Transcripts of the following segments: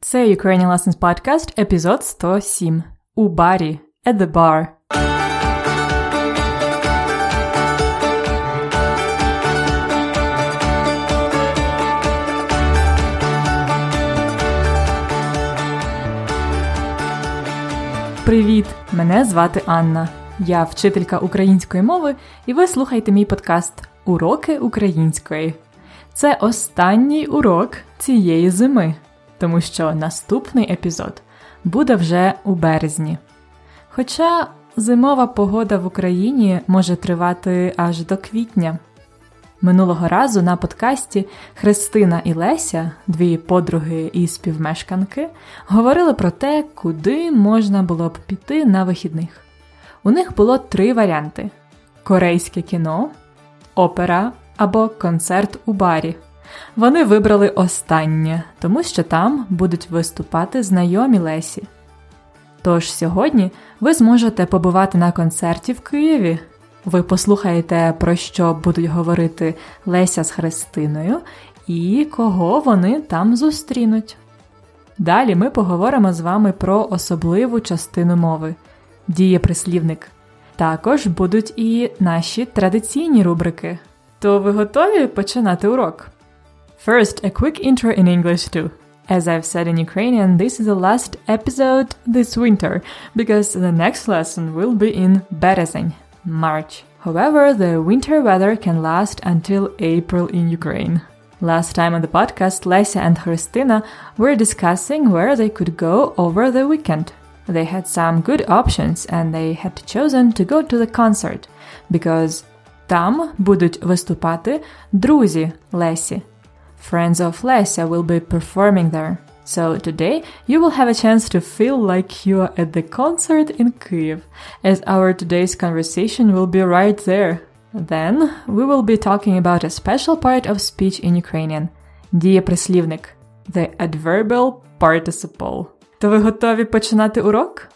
Це Ukrainian Lessons Podcast, епізод 107. У барі. At the bar. Привіт! Мене звати Анна. Я вчителька української мови, і ви слухаєте мій подкаст Уроки української. Це останній урок цієї зими, тому що наступний епізод буде вже у березні. Хоча зимова погода в Україні може тривати аж до квітня. Минулого разу на подкасті Христина і Леся, дві подруги і співмешканки, говорили про те, куди можна було б піти на вихідних. У них було три варіанти: корейське кіно, опера або концерт у барі. Вони вибрали останнє, тому що там будуть виступати знайомі Лесі. Тож сьогодні ви зможете побувати на концерті в Києві. Ви послухаєте, про що будуть говорити Леся з Христиною і кого вони там зустрінуть. Далі ми поговоримо з вами про особливу частину мови дієприслівник. Також будуть і наші традиційні рубрики. То ви готові починати урок? First, a quick intro in English too. As I've said in Ukrainian, this is the last episode this winter, because the next lesson will be in Berezень, March. However, the winter weather can last until April in Ukraine. Last time on the podcast, Lesia and Christina were discussing where they could go over the weekend. They had some good options and they had chosen to go to the concert because там будуть виступати друзі Лесі. Friends of Lesia will be performing there. So today you will have a chance to feel like you are at the concert in Kyiv, as our today's conversation will be right there. Then we will be talking about a special part of speech in Ukrainian дієприслівник, the adverbial participle. То ви готові починати урок?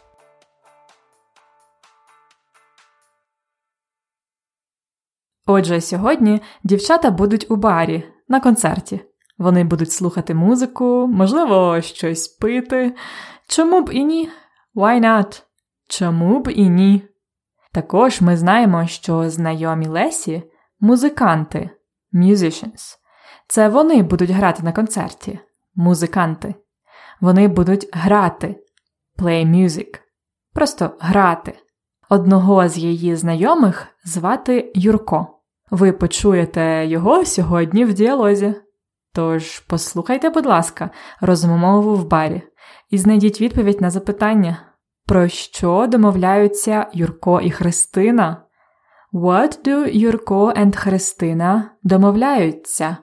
Отже, сьогодні дівчата будуть у барі на концерті. Вони будуть слухати музику, можливо, щось пити. Чому б і ні? Why not? Чому б і ні? Також ми знаємо, що знайомі Лесі музиканти, musicians. Це вони будуть грати на концерті. Музиканти. Вони будуть грати play music. Просто грати. Одного з її знайомих звати Юрко. Ви почуєте його сьогодні в діалозі. Тож послухайте, будь ласка, розмову в барі і знайдіть відповідь на запитання, про що домовляються Юрко і Христина? What do Юрко and Христина домовляються?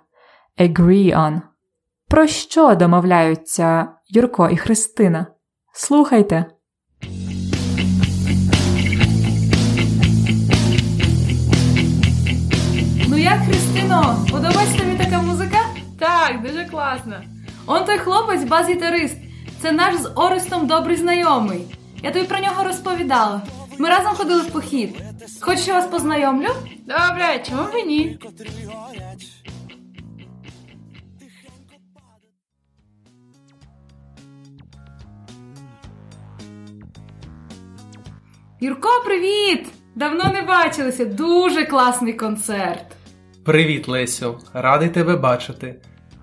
Agree on. Про що домовляються Юрко і Христина? Слухайте. Як, Христино, подобається тобі така музика? Так, дуже класно. Он той хлопець, бас-гітарист. Це наш з Орестом добрий знайомий. Я тобі про нього розповідала. Ми разом ходили в похід. Хочеш, я вас познайомлю? Добре, чому б і ні? Юрко, привіт! Давно не бачилися. Дуже класний концерт. Привіт, Лесю. Радий тебе бачити.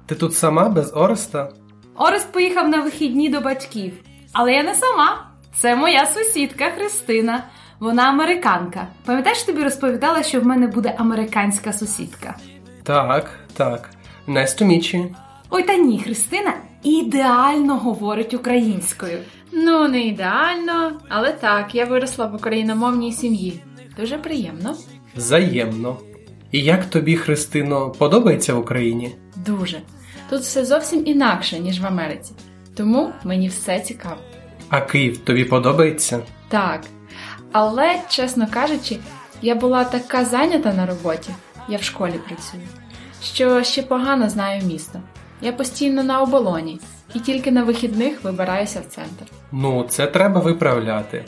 Ти тут сама без Ореста? Орест поїхав на вихідні до батьків. Але я не сама. Це моя сусідка Христина. Вона американка. Пам'ятаєш, тобі розповідала, що в мене буде американська сусідка? Так, так. Nice to meet you. Ой, та ні, Христина ідеально говорить українською. Ну, не ідеально, але так, я виросла в україномовній сім'ї. Дуже приємно. Взаємно. І як тобі, Христино, подобається в Україні? Дуже. Тут все зовсім інакше, ніж в Америці. Тому мені все цікаво. А Київ тобі подобається? Так. Але, чесно кажучи, я була така зайнята на роботі, я в школі працюю, що ще погано знаю місто. Я постійно на оболоні і тільки на вихідних вибираюся в центр. Ну, це треба виправляти.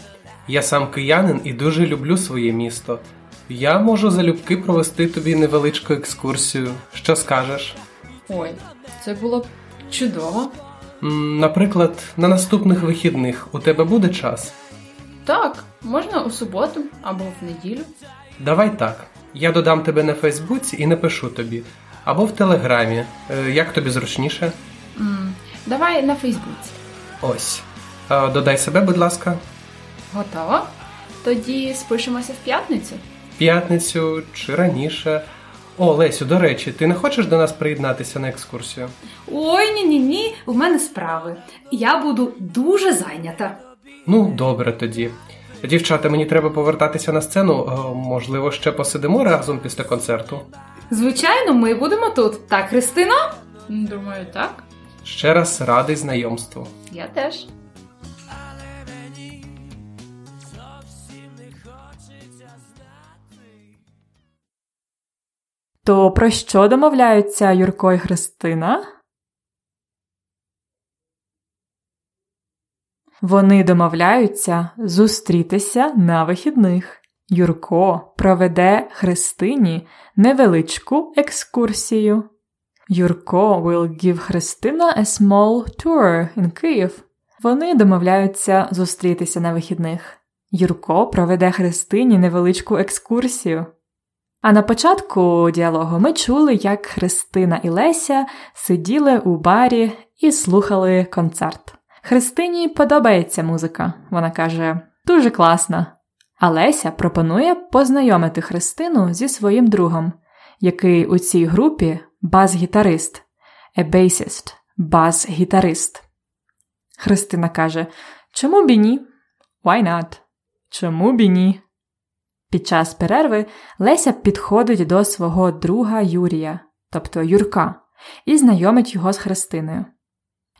Я сам киянин і дуже люблю своє місто. Я можу залюбки провести тобі невеличку екскурсію. Що скажеш? Ой, це було б чудово. М, Наприклад, на наступних вихідних у тебе буде час? Так, можна у суботу або в неділю. Давай так. Я додам тебе на Фейсбуці і напишу тобі. Або в Телеграмі. Е, Як тобі зручніше? м давай на Фейсбуці. Ось. Е, Додай себе, будь ласка. Готово? Тоді спишемося в п'ятницю. П'ятницю чи раніше. О, Лесю, до речі, ти не хочеш до нас приєднатися на екскурсію? Ой, ні, ні, ні, в мене справи. Я буду дуже зайнята. Ну, добре тоді. Дівчата, мені треба повертатися на сцену. Е, Можливо, ще посидимо разом після концерту. Звичайно, ми будемо тут. Так, Христино? Думаю, так. Ще раз радий знайомству. Я теж. То про що домовляються Юрко і Христина? Вони домовляються зустрітися на вихідних. Юрко проведе Христині невеличку екскурсію. Юрко will give Христина a small tour in Kyiv. Вони домовляються зустрітися на вихідних. Юрко проведе Христині невеличку екскурсію. А на початку діалогу ми чули, як Христина і Леся сиділи у барі і слухали концерт. Христині подобається музика. Вона каже, дуже класна. А Леся пропонує познайомити Христину зі своїм другом, який у цій групі бас-гітарист, a bassist, бас-гітарист. Христина каже, чому б і ні? Why not? Чому б і ні? Під час перерви Леся підходить до свого друга Юрія, тобто Юрка, і знайомить його з Христиною.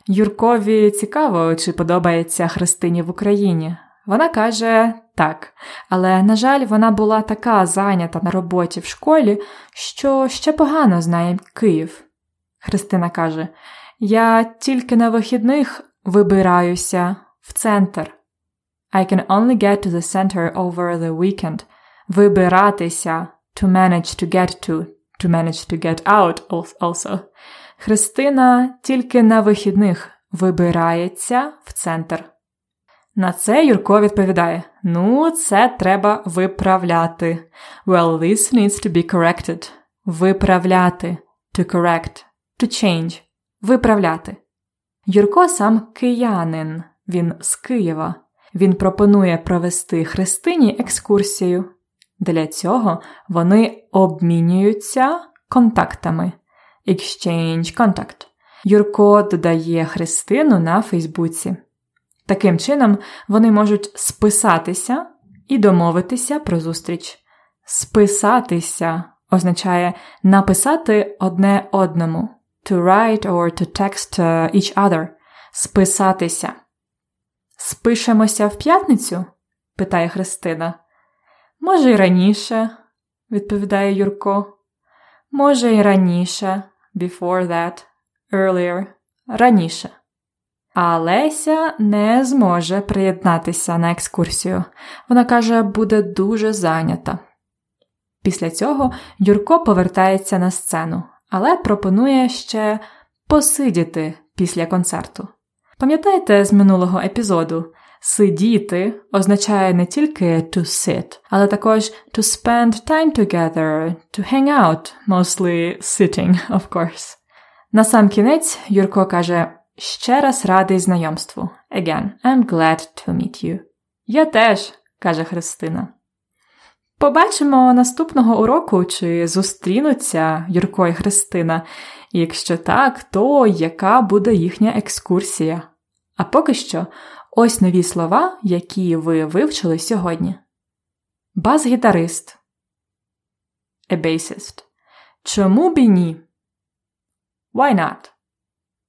Юркові цікаво, чи подобається Христині в Україні. Вона каже так, але, на жаль, вона була така зайнята на роботі в школі, що ще погано знає Київ. Христина каже: Я тільки на вихідних вибираюся в центр. I can only get to the center over the weekend. Вибиратися to manage to get to, to manage to get out also. Христина тільки на вихідних вибирається в центр. На це Юрко відповідає: Ну, це треба виправляти. Well, this needs to be corrected. Виправляти. To correct. To change. Виправляти. Юрко сам киянин. Він з Києва. Він пропонує провести Христині екскурсію. Для цього вони обмінюються контактами. Exchange contact. Юрко додає Христину на Фейсбуці. Таким чином, вони можуть списатися і домовитися про зустріч. Списатися означає написати одне одному. To write or to text each other. Списатися. Спишемося в п'ятницю? питає Христина. Може, й раніше, відповідає Юрко. Може, й раніше, before that, earlier, раніше. А Леся не зможе приєднатися на екскурсію. Вона каже, буде дуже зайнята. Після цього Юрко повертається на сцену, але пропонує ще посидіти після концерту. Пам'ятаєте з минулого епізоду? Сидіти означає не тільки to sit, але також to spend time together, to hang out, mostly sitting, of course. На сам кінець Юрко каже ще раз радий знайомству. Again, I'm glad to meet you. Я теж, каже Христина. Побачимо наступного уроку, чи зустрінуться Юрко і Христина. Якщо так, то яка буде їхня екскурсія? А поки що ось нові слова, які ви вивчили сьогодні. Бас-гітарист. A bassist. Чому б і ні? Why not?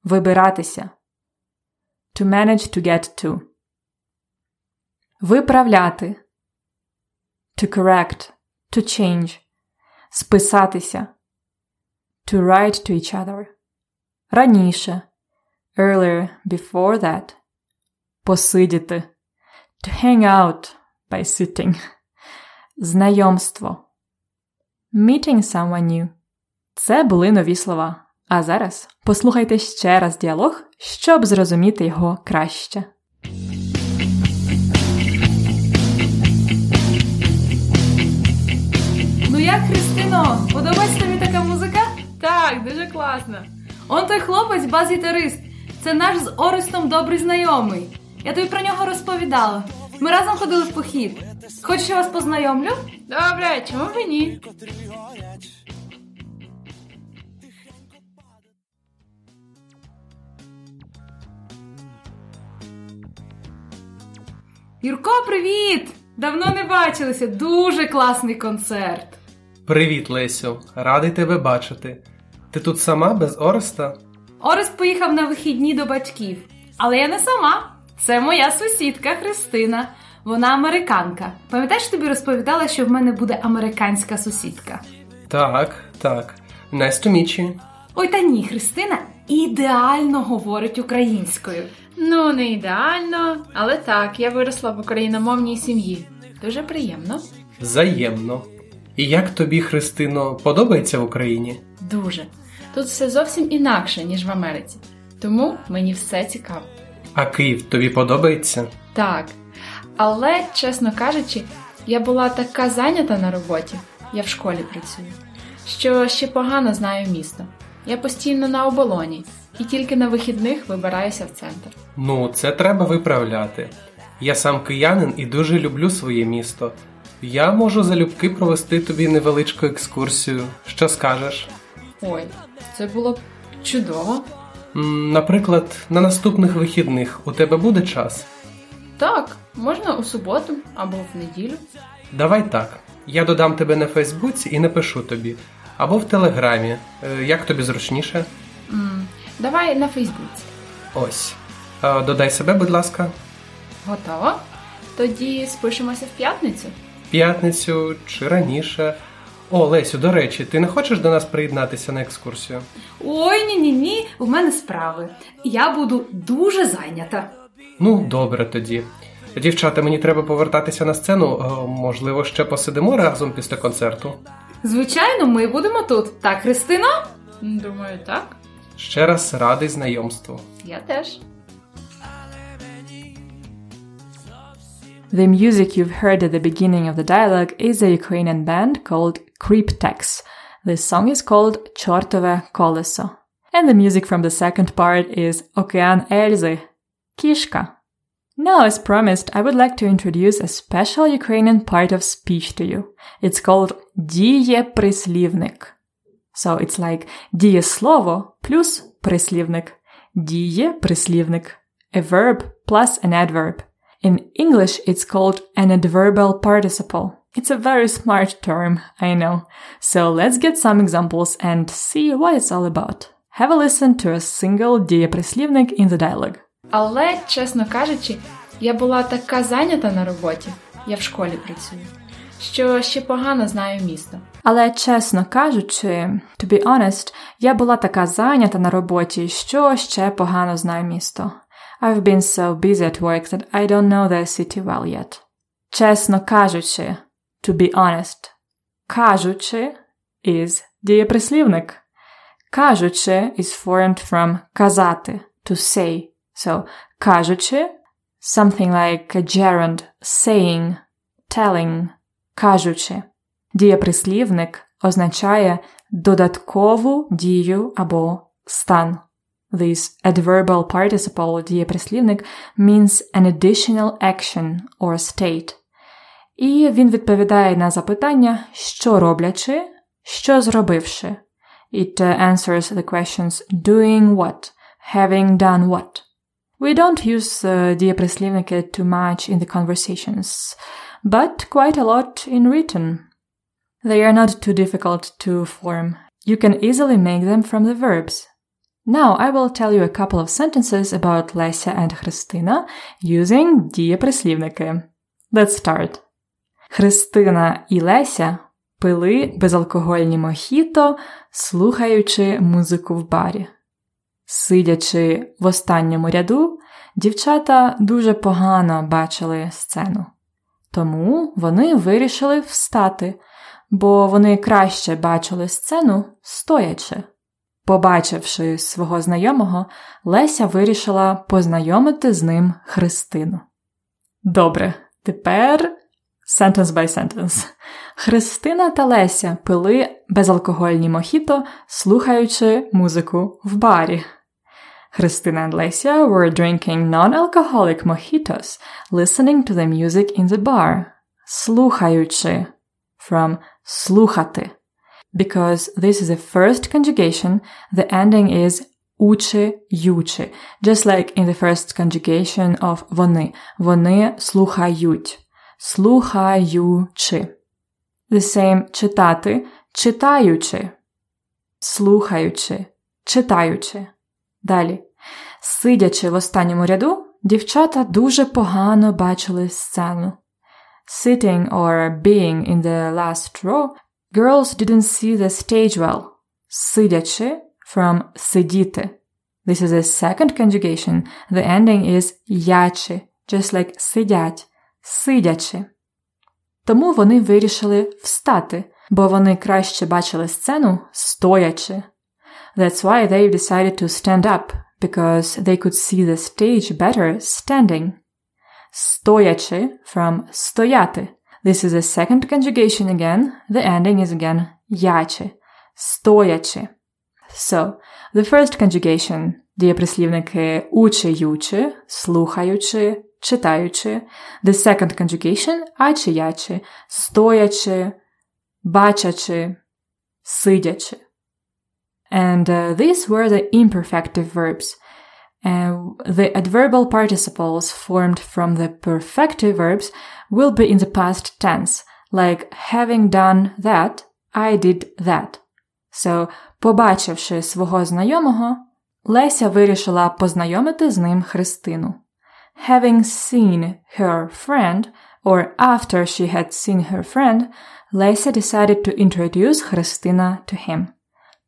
Вибиратися. To manage to get to. Виправляти. To correct. To change. Списатися. To write to each other. Раніше. Earlier, before that. Посидіти. To hang out by sitting. Знайомство. Meeting someone new. Це були нові слова. А зараз послухайте ще раз діалог, щоб зрозуміти його краще. Ну як, Христино, подобається тобі така музика? Так, дуже класно. Он той хлопець, бас-гітарист. Це наш з Орестом добрий знайомий. Я тобі про нього розповідала. Ми разом ходили в похід. Хочеш, я вас познайомлю? Добре, чому б і ні? Юрко, привіт! Давно не бачилися. Дуже класний концерт. Привіт, Лесю, радий тебе бачити. Ти тут сама без Ореста? Орест поїхав на вихідні до батьків. Але я не сама. Це моя сусідка Христина. Вона американка. Пам'ятаєш, тобі розповідала, що в мене буде американська сусідка? Так, так. Nice to meet you. Ой, та ні, Христина ідеально говорить українською. Ну, не ідеально, але так, я виросла в україномовній сім'ї. Дуже приємно. Взаємно. І як тобі, Христино, подобається в Україні? Дуже. Тут все зовсім інакше, ніж в Америці. Тому мені все цікаво. А Київ тобі подобається? Так. Але, чесно кажучи, я була така зайнята на роботі, я в школі працюю, що ще погано знаю місто. Я постійно на оболоні і тільки на вихідних вибираюся в центр. Ну, це треба виправляти. Я сам киянин і дуже люблю своє місто. Я можу залюбки провести тобі невеличку екскурсію. Що скажеш? Ой, це було б чудово. Наприклад, на наступних вихідних у тебе буде час? Так, можна у суботу або в неділю. Давай так. Я додам тебе на Фейсбуці і напишу тобі. Або в Телеграмі. Е, Як тобі зручніше? м давай на Фейсбуці. Ось. Е, Додай себе, будь ласка. Готово? Тоді спишемося в п'ятницю. П'ятницю чи раніше. О, Лесю, до речі, ти не хочеш до нас приєднатися на екскурсію? Ой, ні, ні, ні, в мене справи. Я буду дуже зайнята. Ну, добре тоді. Дівчата, мені треба повертатися на сцену. Е, Можливо, ще посидимо разом після концерту. Звичайно, ми будемо тут. Так, Христино? М, Думаю, так. Ще раз радий знайомству. Я теж. The music you've heard at the beginning of the dialogue is a Ukrainian band called Creeptex. This song is called Чортове колесо. And the music from the second part is Океан Ельзи, Kishka. Now, as promised, I would like to introduce a special Ukrainian part of speech to you. It's called дієприслівник. So it's like дієслово плюс прислівник. Дієприслівник. A verb plus an adverb. In English, it's called an adverbial participle. It's a very smart term, I know. So let's get some examples and see what it's all about. Have a listen to a single дієприслівник in the dialogue. Але, чесно кажучи, я була така зайнята на роботі, я в школі працюю, що ще погано знаю місто. Але чесно кажучи, to be honest, я була така зайнята на роботі, що ще погано знаю місто. I've been so busy at work that I don't know the city well yet. Чесно кажучи, to be honest. Кажучи is дієприслівник. Кажучи is formed from казати, to say. So, кажучи, something like a gerund, saying, telling, кажучи. Дієприслівник означає додаткову дію або стан. This adverbial participle дієприслівник means an additional action or state. І він відповідає на запитання, що роблячи, що зробивши. It uh, answers the questions doing what, having done what. We don't use uh, дієприслівники too much in the conversations, but quite a lot in written. They are not too difficult to form. You can easily make them from the verbs. Now I will tell you a couple of sentences about Lesia and Христина using дієприслівники. Let's start. Христина і Леся пили безалкогольні мохіто, слухаючи музику в барі. Сидячи в останньому ряду, дівчата дуже погано бачили сцену. Тому вони вирішили встати, бо вони краще бачили сцену стоячи. Побачивши свого знайомого, Леся вирішила познайомити з ним Христину. Добре, тепер sentence by sentence. Христина та Леся пили безалкогольні мохіто, слухаючи музику в барі. Христина and Lesia were drinking non-alcoholic mojitos, listening to the music in the bar. Слухаючи from слухати. Because this is the first conjugation, the ending is учи, ючи. Just like in the first conjugation of вони. Вони слухають. Слухаючи. The same читати, читаючи. Слухаючи, читаючи. Далі. Сидячи в останньому ряду, дівчата дуже погано бачили сцену. Sitting or being in the last row, girls didn't see the stage well. Сидячи from сидіти. This is a second conjugation. The ending is ячи, just like сидять, сидячи. Тому вони вирішили встати, бо вони краще бачили сцену стоячи. That's why they decided to stand up, because they could see the stage better standing. Стоячи from стояти. This is a second conjugation again. The ending is again ячи. Стоячи. So, the first conjugation дієприслівники учи, ючи, слухаючи, читаючи. The second conjugation ачи, ячи, стоячи, бачачи, сидячи. And uh, these were the imperfective verbs. Uh, the adverbial participles formed from the perfective verbs will be in the past tense, like having done that, I did that. So, побачивши свого знайомого, Леся вирішила познайомити з ним Христину. Having seen her friend, or after she had seen her friend, Lesa decided to introduce Христина to him.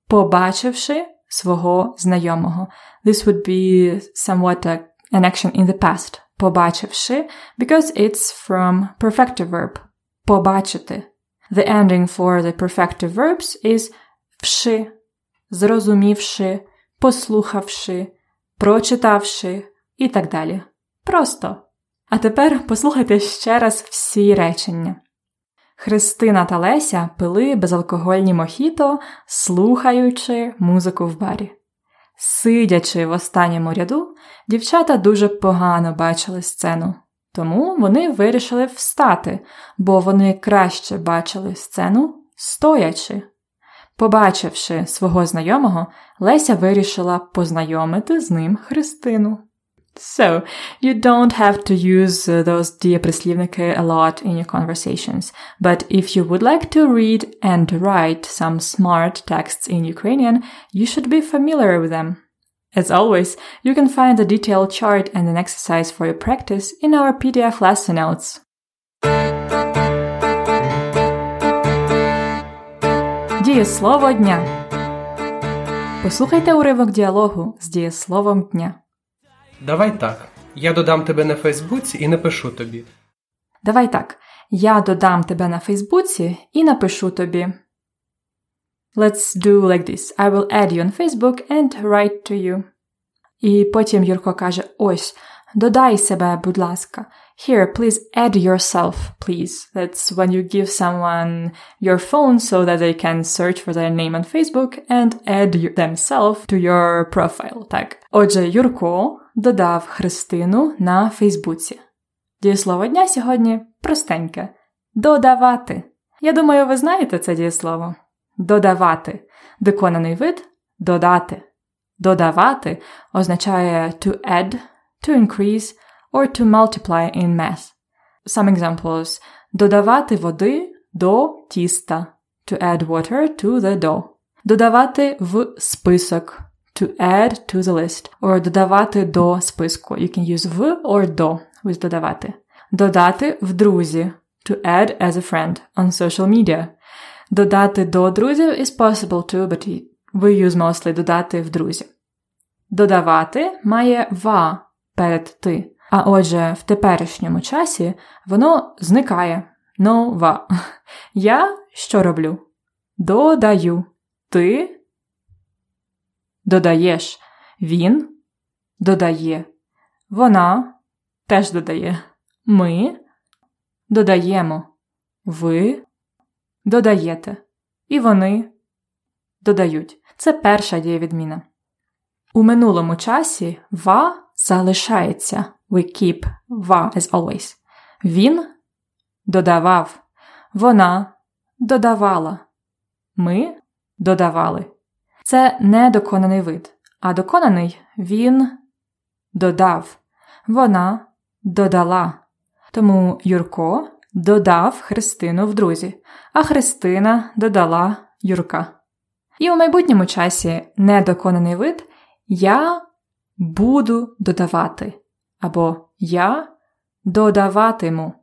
Побачивши свого знайомого. This would be somewhat a, an action in the past. Побачивши, because it's from perfective verb. Побачити. The ending for the perfective verbs is вши, зрозумівши, послухавши, прочитавши і так далі. Просто. А тепер послухайте ще раз всі речення. Христина та Леся пили безалкогольні мохіто, слухаючи музику в барі. Сидячи в останньому ряду, дівчата дуже погано бачили сцену, тому вони вирішили встати, бо вони краще бачили сцену стоячи. Побачивши свого знайомого, Леся вирішила познайомити з ним Христину. So, you don't have to use uh, those дієприслівники a lot in your conversations, but if you would like to read and write some smart texts in Ukrainian, you should be familiar with them. As always, you can find a detailed chart and an exercise for your practice in our PDF lesson notes. Дієслово дня. Послухайте уривок діалогу з дієсловом дня. Давай так. Я додам тебе на Фейсбуці і напишу тобі. Давай так. Я додам тебе на Фейсбуці і напишу тобі. Let's do like this. I will add you on Facebook and write to you. І потім Юрко каже: Ось, додай себе, будь ласка. Here, please add yourself, please. That's when you give someone your phone so that they can search for their name on Facebook and add themselves to your profile. Так. Отже, Юрко додав Христину на Фейсбуці. Дієслово дня сьогодні простеньке. Додавати. Я думаю, ви знаєте це дієслово. Додавати. Виконаний вид додати. Додавати означає to add, to increase or to multiply in math. Some examples. Додавати води до тіста. To add water to the dough. Додавати в список. To add to the list. Or додавати до списку. You can use в or до with додавати. Додати в друзі. To add as a friend on social media. Додати до друзів is possible too, but we use mostly додати в друзі. Додавати має ва перед ти. А отже, в теперішньому часі воно зникає. Нова. Я що роблю? Додаю. Ти додаєш. Він додає. Вона теж додає. Ми додаємо. Ви додаєте. І вони додають. Це перша дієвідміна. У минулому часі ва залишається. We keep ва as always. Він додавав. Вона додавала. Ми додавали. Це не доконаний вид. А доконаний він додав. Вона додала. Тому Юрко додав Христину в друзі, а Христина додала Юрка. І у майбутньому часі недоконаний вид я буду додавати. Або я додаватиму.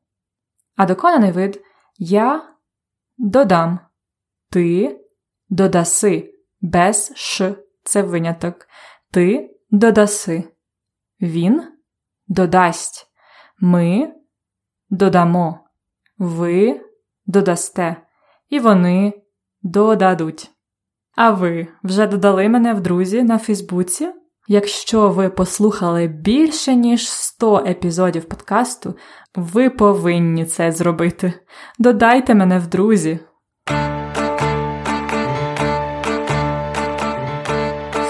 А доконаний вид я додам. Ти додаси. Без ш це виняток. Ти додаси. Він додасть. Ми додамо. Ви додасте. І вони додадуть. А ви вже додали мене в друзі на Фейсбуці? Якщо ви послухали більше ніж 100 епізодів подкасту, ви повинні це зробити. Додайте мене в друзі.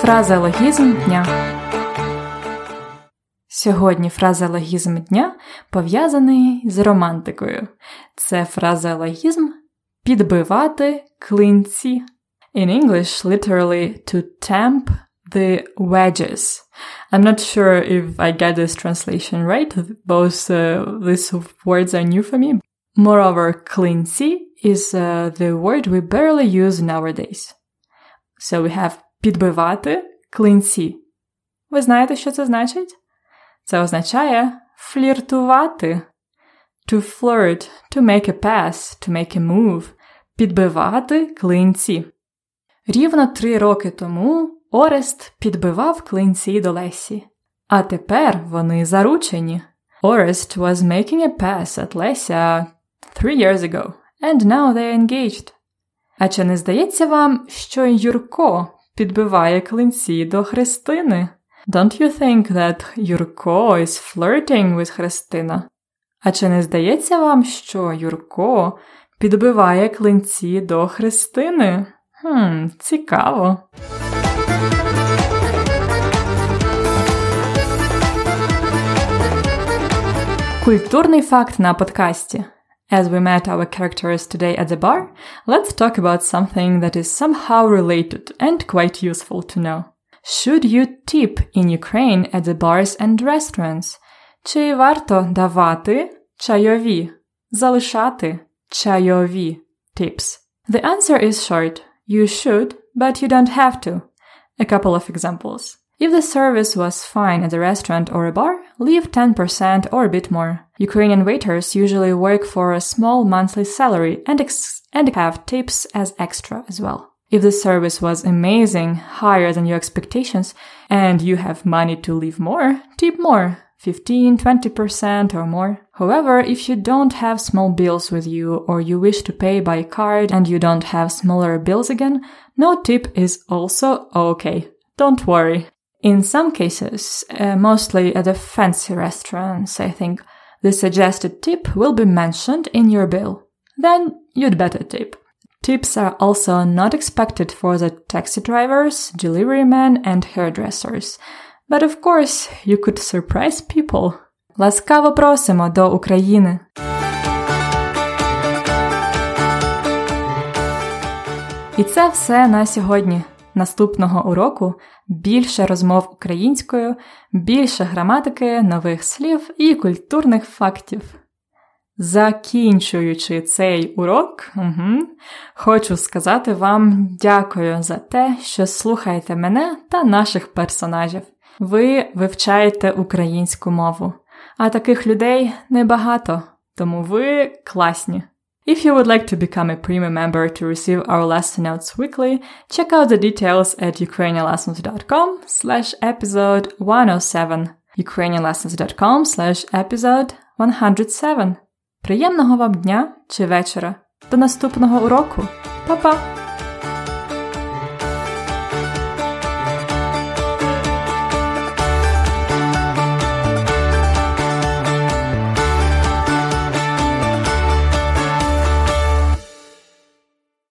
Фразеологізм дня. Сьогодні фразеологізм дня пов'язаний з романтикою. Це фразеологізм підбивати клинці. In English, literally to tamp the wedges. I'm not sure if I get this translation right. Both uh, these words are new for me. Moreover, клинці is uh, the word we barely use nowadays. So we have підбивати клинці. Ви знаєте, що це значить? Це означає фліртувати. To flirt, to make a pass, to make a move. Підбивати клинці. Рівно три роки тому Орест підбивав клинці до Лесі. А тепер вони заручені. Orest was making a pass at Lesia three years ago, and now they're engaged. А чи не здається вам, що Юрко підбиває клинці до Христини? Don't you think that Юрко is flirting with Христина? А чи не здається вам, що Юрко підбиває клинці до Христини? Хм, цікаво. Культурний факт на подкасті. As we met our characters today at the bar, let's talk about something that is somehow related and quite useful to know. Should you tip in Ukraine at the bars and restaurants? Чи варто давати чайові, залишати чайові tips? The answer is short. You should, but you don't have to. A couple of examples. If the service was fine at a restaurant or a bar, leave 10% or a bit more. Ukrainian waiters usually work for a small monthly salary and, ex- and have tips as extra as well. If the service was amazing, higher than your expectations, and you have money to leave more, tip more. 15, 20% or more. However, if you don't have small bills with you or you wish to pay by card and you don't have smaller bills again, no tip is also okay. Don't worry. In some cases, uh, mostly at the fancy restaurants, I think, the suggested tip will be mentioned in your bill. Then you'd better tip. Tips are also not expected for the taxi drivers, delivery men, and hairdressers. But of course, you could surprise people. Ласкаво просимо до України. І це все на сьогодні. Наступного уроку більше розмов українською, більше граматики, нових слів і культурних фактів. Закінчуючи цей урок, угу, хочу сказати вам дякую за те, що слухаєте мене та наших персонажів. Ви вивчаєте українську мову, а таких людей небагато, тому ви класні. If you would like to become a premium member to receive our lesson notes weekly, check out the details at ukrainianlessons.com slash episode 107 ukrainianlessons.com slash episode 107 Приємного вам дня чи вечора. До наступного уроку. Па-па!